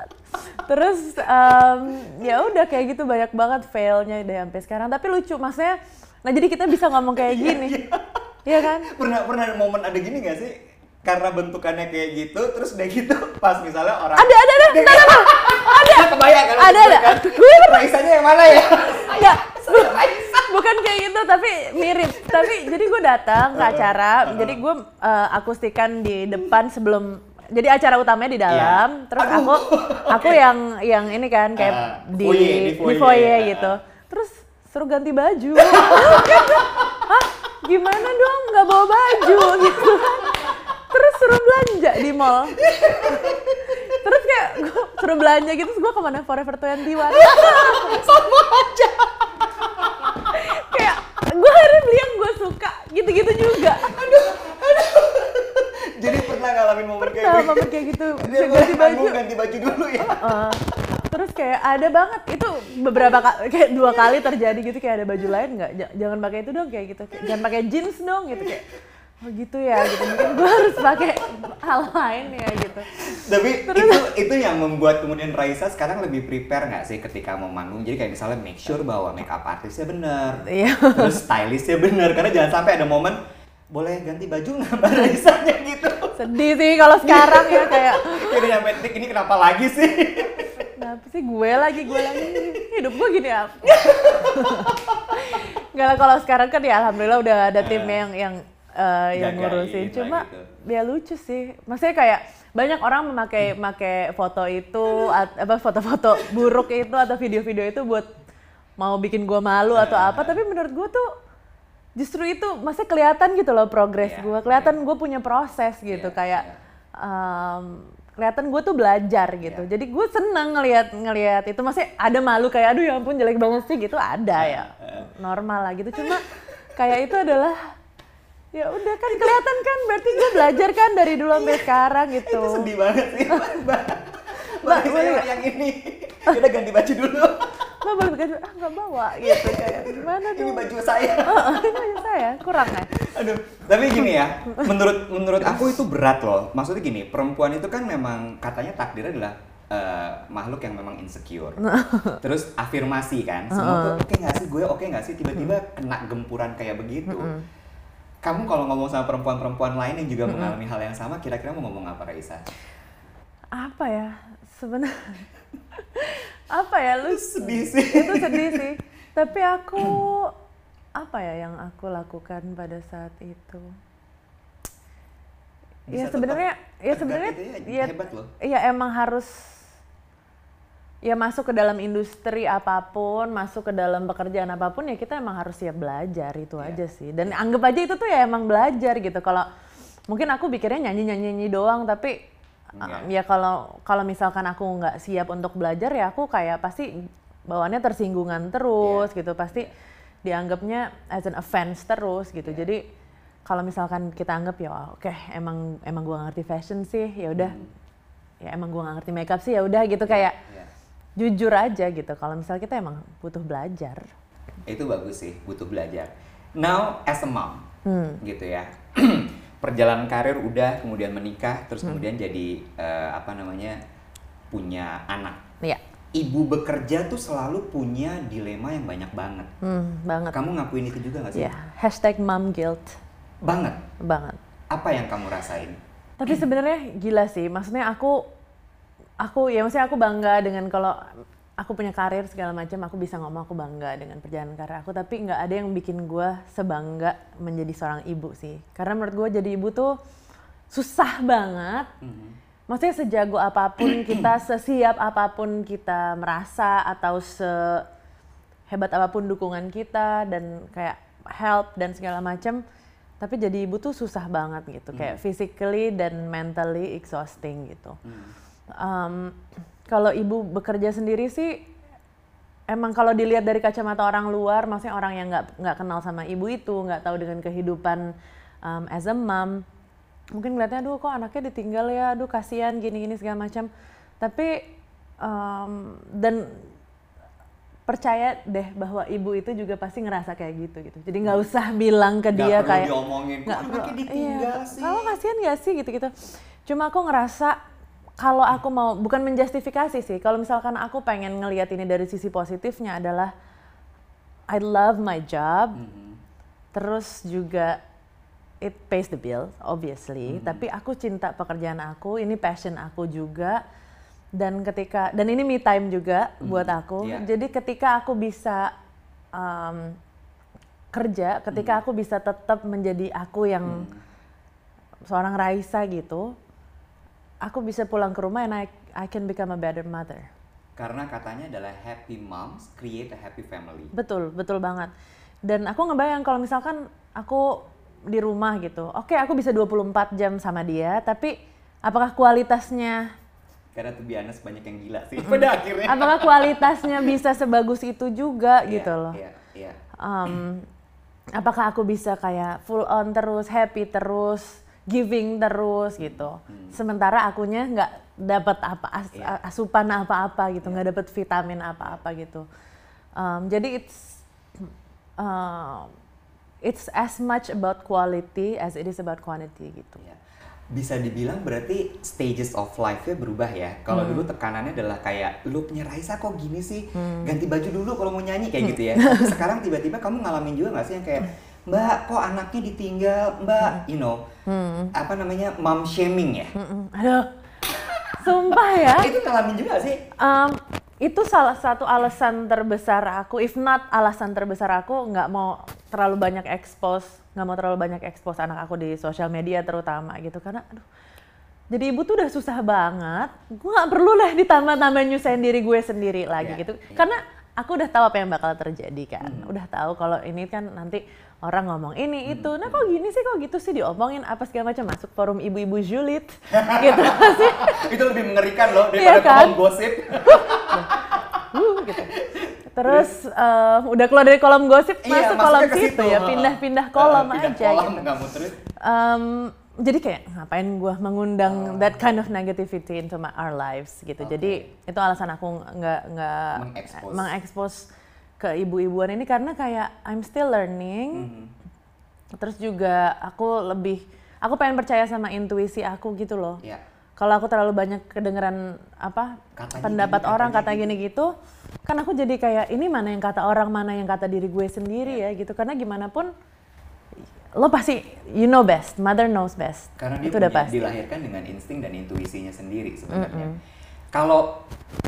B: terus em, ya udah kayak gitu banyak banget failnya deh sampai sekarang. Tapi lucu maksudnya nah jadi kita bisa ngomong kayak gini. Iya. Kan?
A: Pernah pernah ada momen ada gini gak sih? Karena bentukannya kayak gitu, terus udah gitu pas misalnya orang
B: ada ada ada.
A: Dia (laughs)
B: ada.
A: kebayang kan?
B: Ada, ada.
A: Kan?
B: Gue
A: Raisanya yang mana ya?
B: Nggak, bu- bukan kayak gitu tapi mirip. Tapi jadi gue datang ke acara jadi gue eh, akustikan di depan sebelum jadi acara utamanya di dalam,
A: Iya.
B: terus
A: Aduh.
B: aku aku (laughs) yang yang ini kan kayak
A: Ah,
B: di
A: foyer, di
B: di
A: foyer, ah.
B: gitu. Terus suruh ganti baju. (laughs) Hah? Gimana dong nggak bawa baju gitu. Terus suruh belanja di mall. Terus kayak gue suruh belanja gitu, terus gue ke mana Forever 21. (laughs)
A: Sama aja.
B: kayak gue akhirnya beli yang gue suka, gitu-gitu juga.
A: Jadi pernah ngalamin momen kayak
B: Nah,
A: gitu.
B: momen kayak gitu,
A: ganti
B: ganti baju.
A: ganti baju dulu ya.
B: Uh, terus kayak ada banget itu beberapa kali kayak dua kali terjadi gitu kayak ada baju lain nggak Ja- jangan pakai itu dong kayak gitu Kayak, jangan pakai jeans dong gitu kayak oh gitu ya gitu mungkin gue harus pakai hal lain ya gitu
A: Tapi itu itu yang membuat kemudian Raisa sekarang lebih prepare nggak sih ketika mau manggung? Jadi kayak misalnya make sure bahwa make up artisnya bener,
B: Iya.
A: terus stylistnya bener. Karena jangan sampai ada momen boleh ganti baju nggak Mbak Raisanya (laughs) gitu.
B: sedih sih kalau sekarang ya kayak (laughs)
A: udah nyampe titik ini kenapa lagi sih?
B: kenapa sih gue lagi gue lagi? Hidup gue gini apa (laughs) nggak lah kalau sekarang kan ya alhamdulillah udah ada timnya yang yang eh, yang ngurusin. cuma
A: gitu.
B: ya lucu sih. Maksudnya kayak banyak orang memakai pakai foto itu apa foto-foto buruk itu atau video-video itu buat mau bikin gue malu atau apa. Tapi menurut gue tuh justru itu masih kelihatan gitu loh progres
A: Iya,
B: gue kelihatan gue punya proses gitu
A: Iya,
B: kayak
A: iya.
B: em, kelihatan gue tuh belajar gitu
A: Iya.
B: jadi gue seneng ngelihat ngelihat itu masih ada malu kayak aduh ya ampun jelek banget sih gitu ada ya normal lah gitu cuma kayak itu adalah ya udah kan kelihatan kan berarti gue belajar kan dari dulu sampai sekarang gitu
A: Itu sedih banget sih, Mbak. Mbak
B: boleh
A: yang ini. Udah ganti baju dulu.
B: Mbak boleh pakai ah nggak bawa gitu kayak gimana
A: Ini
B: dong
A: baju saya.
B: Heeh, (laughs) ini baju saya kurang kan
A: Aduh, tapi gini ya, (laughs) menurut menurut aku itu berat loh. Maksudnya gini, perempuan itu kan memang katanya takdirnya adalah eh, makhluk yang memang insecure. (laughs) Terus afirmasi kan, semua tuh oke nggak sih gue, oke nggak sih, tiba-tiba kena gempuran kayak begitu. Kamu kalau ngomong sama perempuan-perempuan lain yang juga mengalami hal yang sama, kira-kira mau ngomong apa Raisa?
B: apa ya sebenarnya apa ya lu
A: Sedih sih.
B: itu sedih sih. Tapi aku apa ya yang aku lakukan pada saat itu?
A: Bisa
B: ya sebenarnya ya sebenarnya
A: gitu ya,
B: ya ya emang harus ya masuk ke dalam industri apa pun masuk ke dalam pekerjaan apa pun ya kita emang harus siap belajar itu
A: Iya.
B: aja sih. Dan anggap aja itu tuh ya emang belajar gitu. Kalau mungkin aku pikirnya nyanyi nyanyi nyanyi doang tapi Um, ya kalau kalau misalkan aku nggak siap untuk belajar ya aku kayak pasti bawaannya tersinggungan terus
A: Iya.
B: gitu. Pasti dianggapnya as an offense terus gitu.
A: Iya.
B: jadi kalau misalkan kita anggap ya oke emang emang gua ngerti fashion sih ya udah. Ya emang gua nggak ngerti makeup sih ya udah gitu. Kayak
A: Hmm. Ya.
B: jujur aja gitu. Kalau misalnya kita emang butuh belajar.
A: Itu bagus sih butuh belajar. Now as a mom
B: Hmm.
A: gitu ya (clears throat) perjalanan karir udah kemudian menikah terus kemudian jadi eh, apa namanya punya anak.
B: Ya
A: ibu bekerja tuh selalu punya dilema yang banyak banget.
B: Hmm, banget.
A: Kamu ngakuin itu juga gak sih?
B: Ya hashtag mom guilt.
A: Banget.
B: Banget.
A: Apa yang kamu rasain?
B: Tapi sebenarnya gila sih, maksudnya aku aku ya maksudnya aku bangga dengan kalau aku punya karir segala macam, aku bisa ngomong aku bangga dengan perjalanan karir aku, tapi nggak ada yang bikin gue sebangga menjadi seorang ibu sih. Karena menurut gue jadi ibu tuh susah banget. Maksudnya sejago apa pun (clears throat) kita, sesiap apa pun kita merasa atau sehebat apa pun dukungan kita dan kayak help dan segala macam, tapi jadi ibu tuh susah banget gitu, kayak physically dan mentally exhausting gitu. Um, kalau ibu bekerja sendiri sih, emang kalau dilihat dari kacamata orang luar, maksudnya orang yang nggak nggak kenal sama ibu itu, nggak tahu dengan kehidupan um, as a mom, mungkin ngeliatnya aduh kok anaknya ditinggal ya? Aduh kasihan gini-gini segala macam. Tapi em, dan percaya deh bahwa ibu itu juga pasti ngerasa kayak gitu gitu. Jadi nggak usah bilang ke
A: Nggak
B: dia
A: perlu
B: kayak
A: diomongin, kok
B: nggak
A: anaknya
B: perlu-
A: ditinggal
B: iya,
A: sih?
B: kalau kasihan gak sih? Gitu gitu cuma aku ngerasa kalau aku mau bukan menjustifikasi sih. Kalau misalkan aku pengen ngelihat ini dari sisi positifnya adalah I love my job.
A: Mhm.
B: terus juga it pays the bill obviously.
A: Mhm.
B: tapi aku cinta pekerjaan aku ini passion aku juga. Dan ketika dan ini me time juga buat aku.
A: Iya.
B: jadi ketika aku bisa um, kerja ketika aku bisa tetap menjadi aku yang seorang Raisa gitu aku bisa pulang ke rumah and I I can become a better mother.
A: Karena katanya adalah happy moms create a happy family.
B: Betul, betul banget. Dan aku ngebayang kalau misalkan aku di rumah gitu. Oke, aku bisa 24 jam sama dia, tapi apakah kualitasnya
A: Karena tuh biasa banyak yang gila sih (laughs) pada akhirnya.
B: apakah kualitasnya bisa sebagus itu juga
A: Iya,
B: gitu loh.
A: Iya, iya.
B: Um, apakah aku bisa kayak full on terus, happy terus, giving terus gitu. Sementara akunya nggak dapat apa as-
A: Hmm. Iya.
B: asupan apa-apa gitu, nggak dapat vitamin apa-apa gitu. Um, jadi it's um, it's as much about quality as it is about quantity gitu.
A: Iya. Bisa dibilang berarti stages of life-nya berubah ya. Kalau
B: Hmm.
A: dulu tekanannya adalah kayak looknya Raisa kok gini sih,
B: Hmm.
A: ganti baju dulu kalau mau nyanyi kayak gitu ya. Tapi (laughs) sekarang tiba-tiba kamu ngalamin juga nggak sih yang kayak Mbak kok anaknya ditinggal, Mbak, you know,
B: Hmm.
A: apa namanya mom shaming ya?
B: Mm-mm. Aduh, sumpah ya. (laughs)
A: Itu ngalamin juga sih.
B: Um, itu salah satu alasan terbesar aku, if not alasan terbesar aku nggak mau terlalu banyak expose, nggak mau terlalu banyak expose anak aku di sosial media terutama gitu karena aduh, jadi ibu tuh udah susah banget, gue nggak perlu lah ditambah-tambah nyusahin diri gue sendiri lagi
A: Iya,
B: gitu,
A: iya.
B: karena aku udah tahu apa yang bakal terjadi kan, udah tahu kalau ini kan nanti orang ngomong ini itu, nah kok gini sih? Kok gitu sih? Diomongin apa segala macam. Masuk forum ibu-ibu julid. (laughs) Gitu sih. (laughs)
A: itu lebih mengerikan loh
B: Iya
A: daripada
B: kan?
A: kolom gosip. (laughs)
B: Uh, gitu. Terus eh, udah keluar dari kolom gosip
A: Iya,
B: masuk kolom situ ya. Pindah-pindah kolom
A: Pindah
B: aja
A: kolom,
B: gitu. Jadi kayak ngapain gua mengundang
A: Oh.
B: that kind of negativity into my our lives gitu. Jadi itu alasan aku nggak nggak
A: Mengekspos.
B: ke ibu-ibuan ini karena kayak I'm still learning.
A: Mhm.
B: Terus juga aku lebih aku pengen percaya sama intuisi aku gitu loh.
A: Iya.
B: Kalau aku terlalu banyak kedengeran apa
A: Katanya
B: pendapat
A: gini,
B: orang
A: katanya
B: kata gini gitu, kan aku jadi kayak ini mana yang kata orang, mana yang kata diri gue sendiri ya gitu. Karena gimana pun lo pasti you know best, mother knows best.
A: Karena dia
B: itu udah pasti.
A: dilahirkan dengan insting dan intuisinya sendiri sebenarnya. Kalau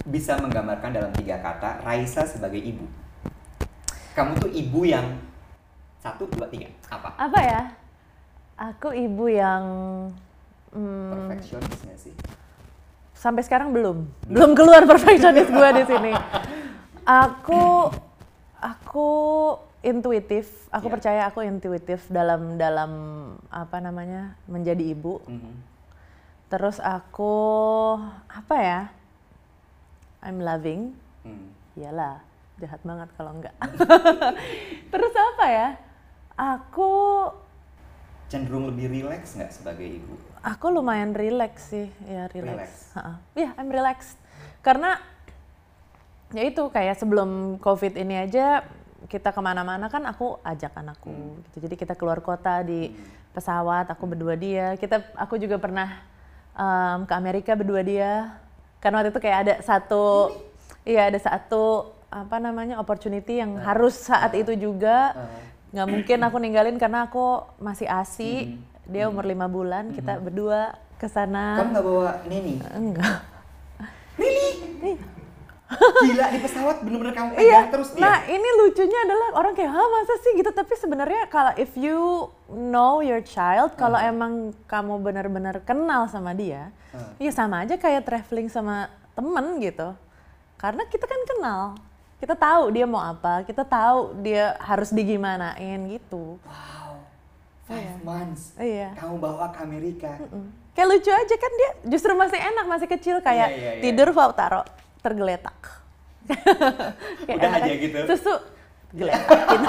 A: bisa menggambarkan dalam tiga kata, Raisa sebagai ibu. Kamu tuh ibu yang satu, dua, tiga. Apa?
B: Apa ya? Aku ibu yang hmm,
A: Perfeksionis nggak sih?
B: sampai sekarang belum belum keluar (laughs) perfeksionis gue di sini (laughs) aku aku intuitif aku
A: Iya.
B: percaya aku intuitif dalam dalam apa namanya menjadi ibu
A: Mhm.
B: terus aku apa ya I'm loving
A: Hmm.
B: iyalah jahat banget kalau enggak (laughs) (laughs) terus apa ya aku
A: Cenderung lebih rileks nggak sebagai ibu?
B: Aku lumayan relax sih, ya
A: Relax.
B: relax. Ha-ha. Iya, I'm relaxed. Karena ya itu kayak sebelum COVID ini aja kita ke mana-mana kan aku ajak anakku
A: Hmm.
B: gitu. Jadi kita keluar kota di pesawat, aku berdua dia. Kita, aku juga pernah em, ke Amerika berdua dia. Karena waktu itu kayak ada satu, iya ada satu apa namanya opportunity yang harus saat itu juga
A: Ah.
B: nggak mungkin aku ninggalin karena aku masih asi
A: Hmm.
B: dia umur lima bulan kita berdua ke sana
A: Kamu nggak bawa Neni?
B: enggak
A: Gila di pesawat bener-bener kamu
B: iya
A: pegang terus dia.
B: nah ini lucunya adalah orang kayak hah masa sih gitu tapi sebenarnya kalau if you know your child kalau
A: Hmm.
B: emang kamu benar-benar kenal sama dia
A: Hmm.
B: ya sama aja kayak traveling sama temen gitu karena kita kan kenal kita tahu dia mau apa kita tahu dia harus digimanain gitu
A: Wow, five months.
B: iya
A: Kamu bawa ke Amerika.
B: Mm. Kayak lucu aja kan dia justru masih enak, masih kecil kayak
A: Iya, iya, iya.
B: tidur wow taruh tergeletak. (laughs) Kayak
A: Udah aja gitu.
B: Susu geletak (laughs) gitu.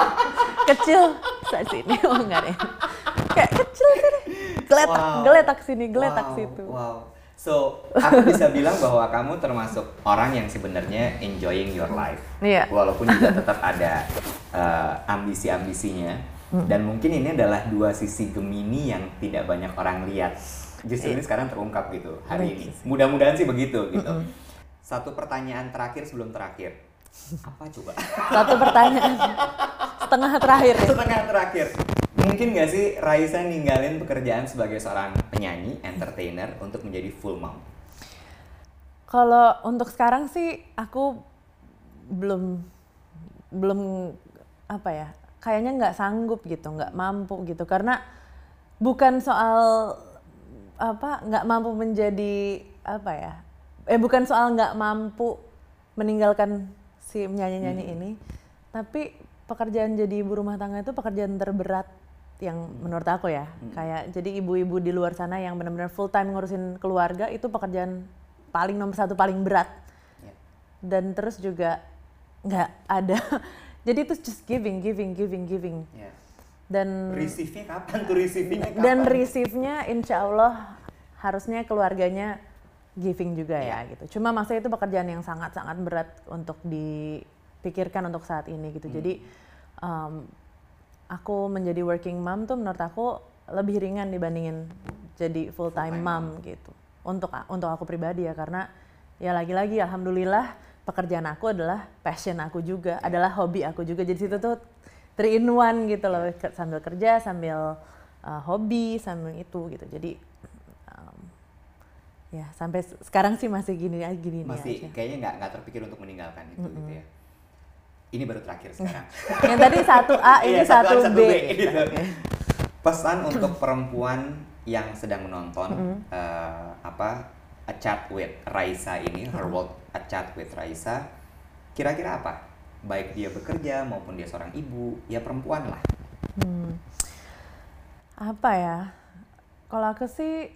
B: kecil saya sini oh enggak deh. Kayak kecil sini. Geletak,
A: Wow.
B: geletak sini, geletak
A: Wow,
B: situ.
A: Wow. So, aku bisa bilang bahwa kamu termasuk orang yang sebenarnya enjoying your life.
B: Iya.
A: Walaupun juga tetap ada eh, ambisi-ambisinya.
B: Hmm.
A: Dan mungkin ini adalah dua sisi Gemini yang tidak banyak orang lihat. Justru ini sekarang terungkap gitu hari ini. Mudah-mudahan sih begitu gitu. Satu pertanyaan terakhir sebelum terakhir. Apa coba?
B: Satu pertanyaan setengah terakhir ya.
A: Setengah terakhir. Mungkin nggak sih Raisa ninggalin pekerjaan sebagai seorang penyanyi, entertainer untuk menjadi full mom?
B: Kalau untuk sekarang sih aku belum belum apa ya kayaknya nggak sanggup gitu nggak mampu gitu karena bukan soal apa nggak mampu menjadi apa ya eh bukan soal nggak mampu meninggalkan si nyanyi-nyanyi
A: Hmm.
B: ini tapi pekerjaan jadi ibu rumah tangga itu pekerjaan terberat yang
A: Hmm.
B: menurut aku ya kayak jadi ibu-ibu di luar sana yang benar-benar full time ngurusin keluarga itu pekerjaan paling nomor satu paling berat
A: Ya.
B: dan terus juga nggak ada (laughs) jadi itu just giving giving giving giving
A: Ya.
B: dan
A: Receive-nya kapan tuh receive-nya kapan?
B: dan receive-nya insya Allah harusnya keluarganya giving juga ya gitu. Cuma maksudnya itu pekerjaan yang sangat-sangat berat untuk dipikirkan untuk saat ini gitu. Jadi um, aku menjadi working mom tuh menurut aku lebih ringan dibandingin jadi full time mom gitu. Untuk untuk aku pribadi ya karena ya lagi-lagi alhamdulillah pekerjaan aku adalah passion aku juga, adalah hobi aku juga. Jadi situ tuh three in one gitu loh Ke- sambil kerja sambil uh, hobi sambil itu gitu. Jadi ya sampai se- sekarang sih masih gini aja gini
A: Masih
B: aja.
A: kayaknya nggak nggak terpikir untuk meninggalkan itu gitu ya. Ini baru terakhir sekarang. (laughs)
B: Yang tadi satu A ini
A: Iya,
B: satu,
A: A,
B: B.
A: gitu. Pesan untuk perempuan yang sedang menonton eh, apa A Chat with Raisa ini, Her World A Chat with Raisa, kira-kira apa? Baik dia bekerja maupun dia seorang ibu, ya perempuan lah.
B: Hmm. Apa ya? Kalau aku sih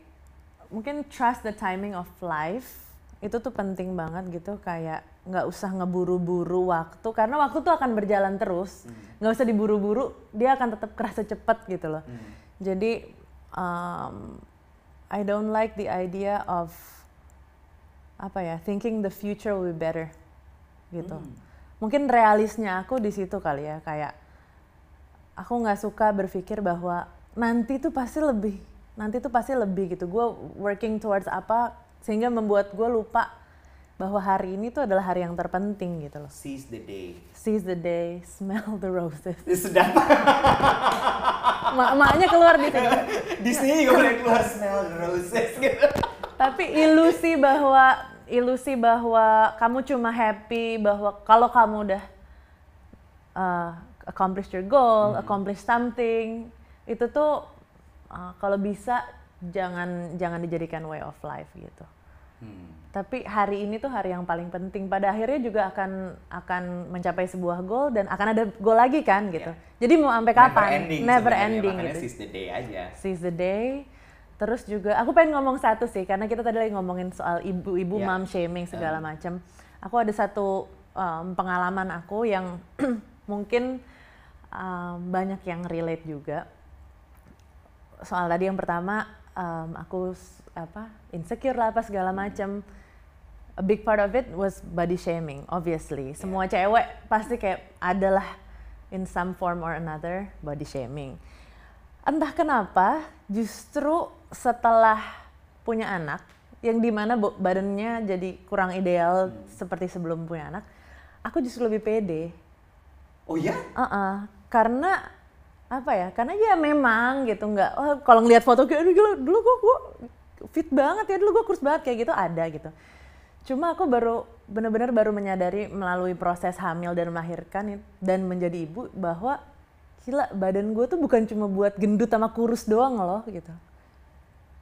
B: mungkin trust the timing of life itu tuh penting banget gitu kayak nggak usah ngeburu-buru waktu karena waktu tuh akan berjalan terus. Nggak usah diburu-buru dia akan tetap kerasa cepet gitu loh. Jadi um, I don't like the idea of apa ya thinking the future will be better gitu. Mungkin realisnya aku di situ kali ya kayak aku nggak suka berpikir bahwa nanti tuh pasti lebih nanti tuh pasti lebih gitu gue working towards apa sehingga membuat gue lupa bahwa hari ini tuh adalah hari yang terpenting gitu loh
A: Seize the day.
B: seize the day smell the roses (laughs)
A: sedap.
B: Ma maknya keluar di situ
A: Disney juga boleh keluar smell the roses gitu.
B: tapi ilusi bahwa ilusi bahwa kamu cuma happy bahwa kalau kamu udah uh, accomplish your goal, accomplish something, itu tuh uh, kalau bisa jangan jangan dijadikan way of life gitu.
A: Hmm.
B: Tapi hari ini tuh hari yang paling penting. Pada akhirnya juga akan akan mencapai sebuah goal dan akan ada goal lagi kan gitu. Jadi mau sampai kapan?
A: Never ending.
B: Never
A: sebenarnya,
B: ending
A: makanya
B: gitu
A: seize the day aja.
B: seize the day. Terus juga aku pengen ngomong satu sih karena kita tadi lagi ngomongin soal ibu-ibu
A: Ya.
B: mom shaming segala macam. Aku ada satu um, pengalaman aku yang (clears throat) mungkin um, banyak yang relate juga. Soal tadi yang pertama um, aku apa insecure lah apa segala macam. A big part of it was body shaming, obviously. Semua cewek pasti kayak adalah in some form or another body shaming entah kenapa justru setelah punya anak yang di mana badannya jadi kurang ideal seperti sebelum punya anak aku justru lebih pede
A: Oh ya?
B: Uh-uh. karena apa ya? Karena ya memang gitu nggak oh, kalau ngelihat foto kayak gila dulu gua, gua fit banget ya dulu gua kurus banget kayak gitu ada gitu. Cuma aku baru benar-benar baru menyadari melalui proses hamil dan melahirkan dan menjadi ibu bahwa gila badan gue tuh bukan cuma buat gendut sama kurus doang loh gitu.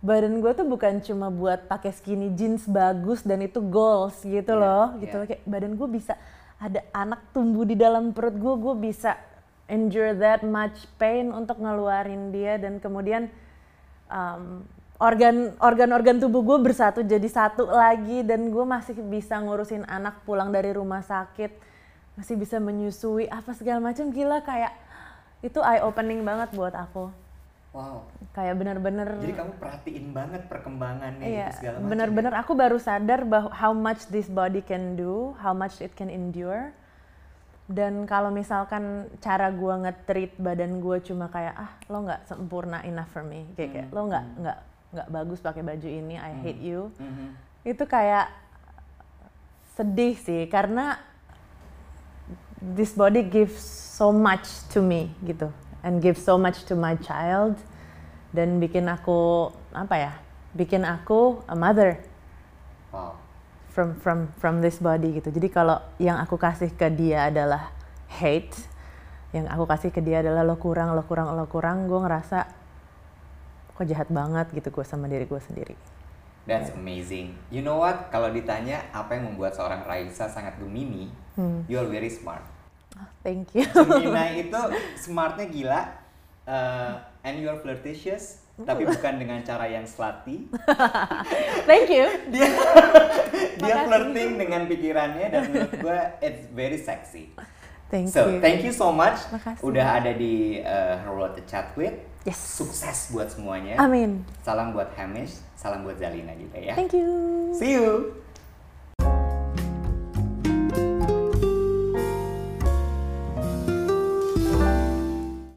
B: Badan gue tuh bukan cuma buat pakai skinny jeans bagus dan itu goals gitu
A: Iya,
B: loh gitu kayak badan gue bisa ada anak tumbuh di dalam perut gue gue bisa endure that much pain untuk ngeluarin dia dan kemudian um, organ organ organ tubuh gue bersatu jadi satu lagi dan gue masih bisa ngurusin anak pulang dari rumah sakit masih bisa menyusui apa segala macam gila kayak itu eye opening banget buat aku
A: Wow.
B: kayak bener-bener
A: Jadi kamu perhatiin banget perkembangannya
B: Iya,
A: gitu segala macam.
B: bener-bener aku baru sadar bahwa how much this body can do, how much it can endure. Dan kalau misalkan cara gua nge-treat badan gua cuma kayak ah lo nggak sempurna enough for me, kayak, kayak lo nggak nggak nggak bagus pakai baju ini, I hate you.
A: Mhm.
B: Itu kayak sedih sih karena this body gives so much to me gitu and gives so much to my child dan bikin aku apa ya bikin aku a mother
A: Wow.
B: From from from this body gitu jadi kalau yang aku kasih ke dia adalah hate yang aku kasih ke dia adalah lo kurang lo kurang lo kurang gue ngerasa kok jahat banget gitu gue sama diri gue sendiri.
A: That's amazing. You know what? Kalau ditanya apa yang membuat seorang Raisa sangat Gemini,
B: Hmm.
A: you are very smart.
B: Oh, thank you.
A: Gemini (laughs) itu smartnya gila, uh, and you are flirtatious, tapi bukan dengan cara yang slutty. (laughs)
B: thank you.
A: Dia (laughs) dia
B: Makasih.
A: flirting dengan pikirannya dan menurut gue it's very sexy.
B: Thank
A: so
B: you.
A: thank you so much.
B: Makasih.
A: Udah ada di uh, Her World to Chat with.
B: Yes.
A: Sukses buat semuanya.
B: Amin.
A: Salam buat Hamish, salam buat Zalina juga ya.
B: Thank you.
A: See you.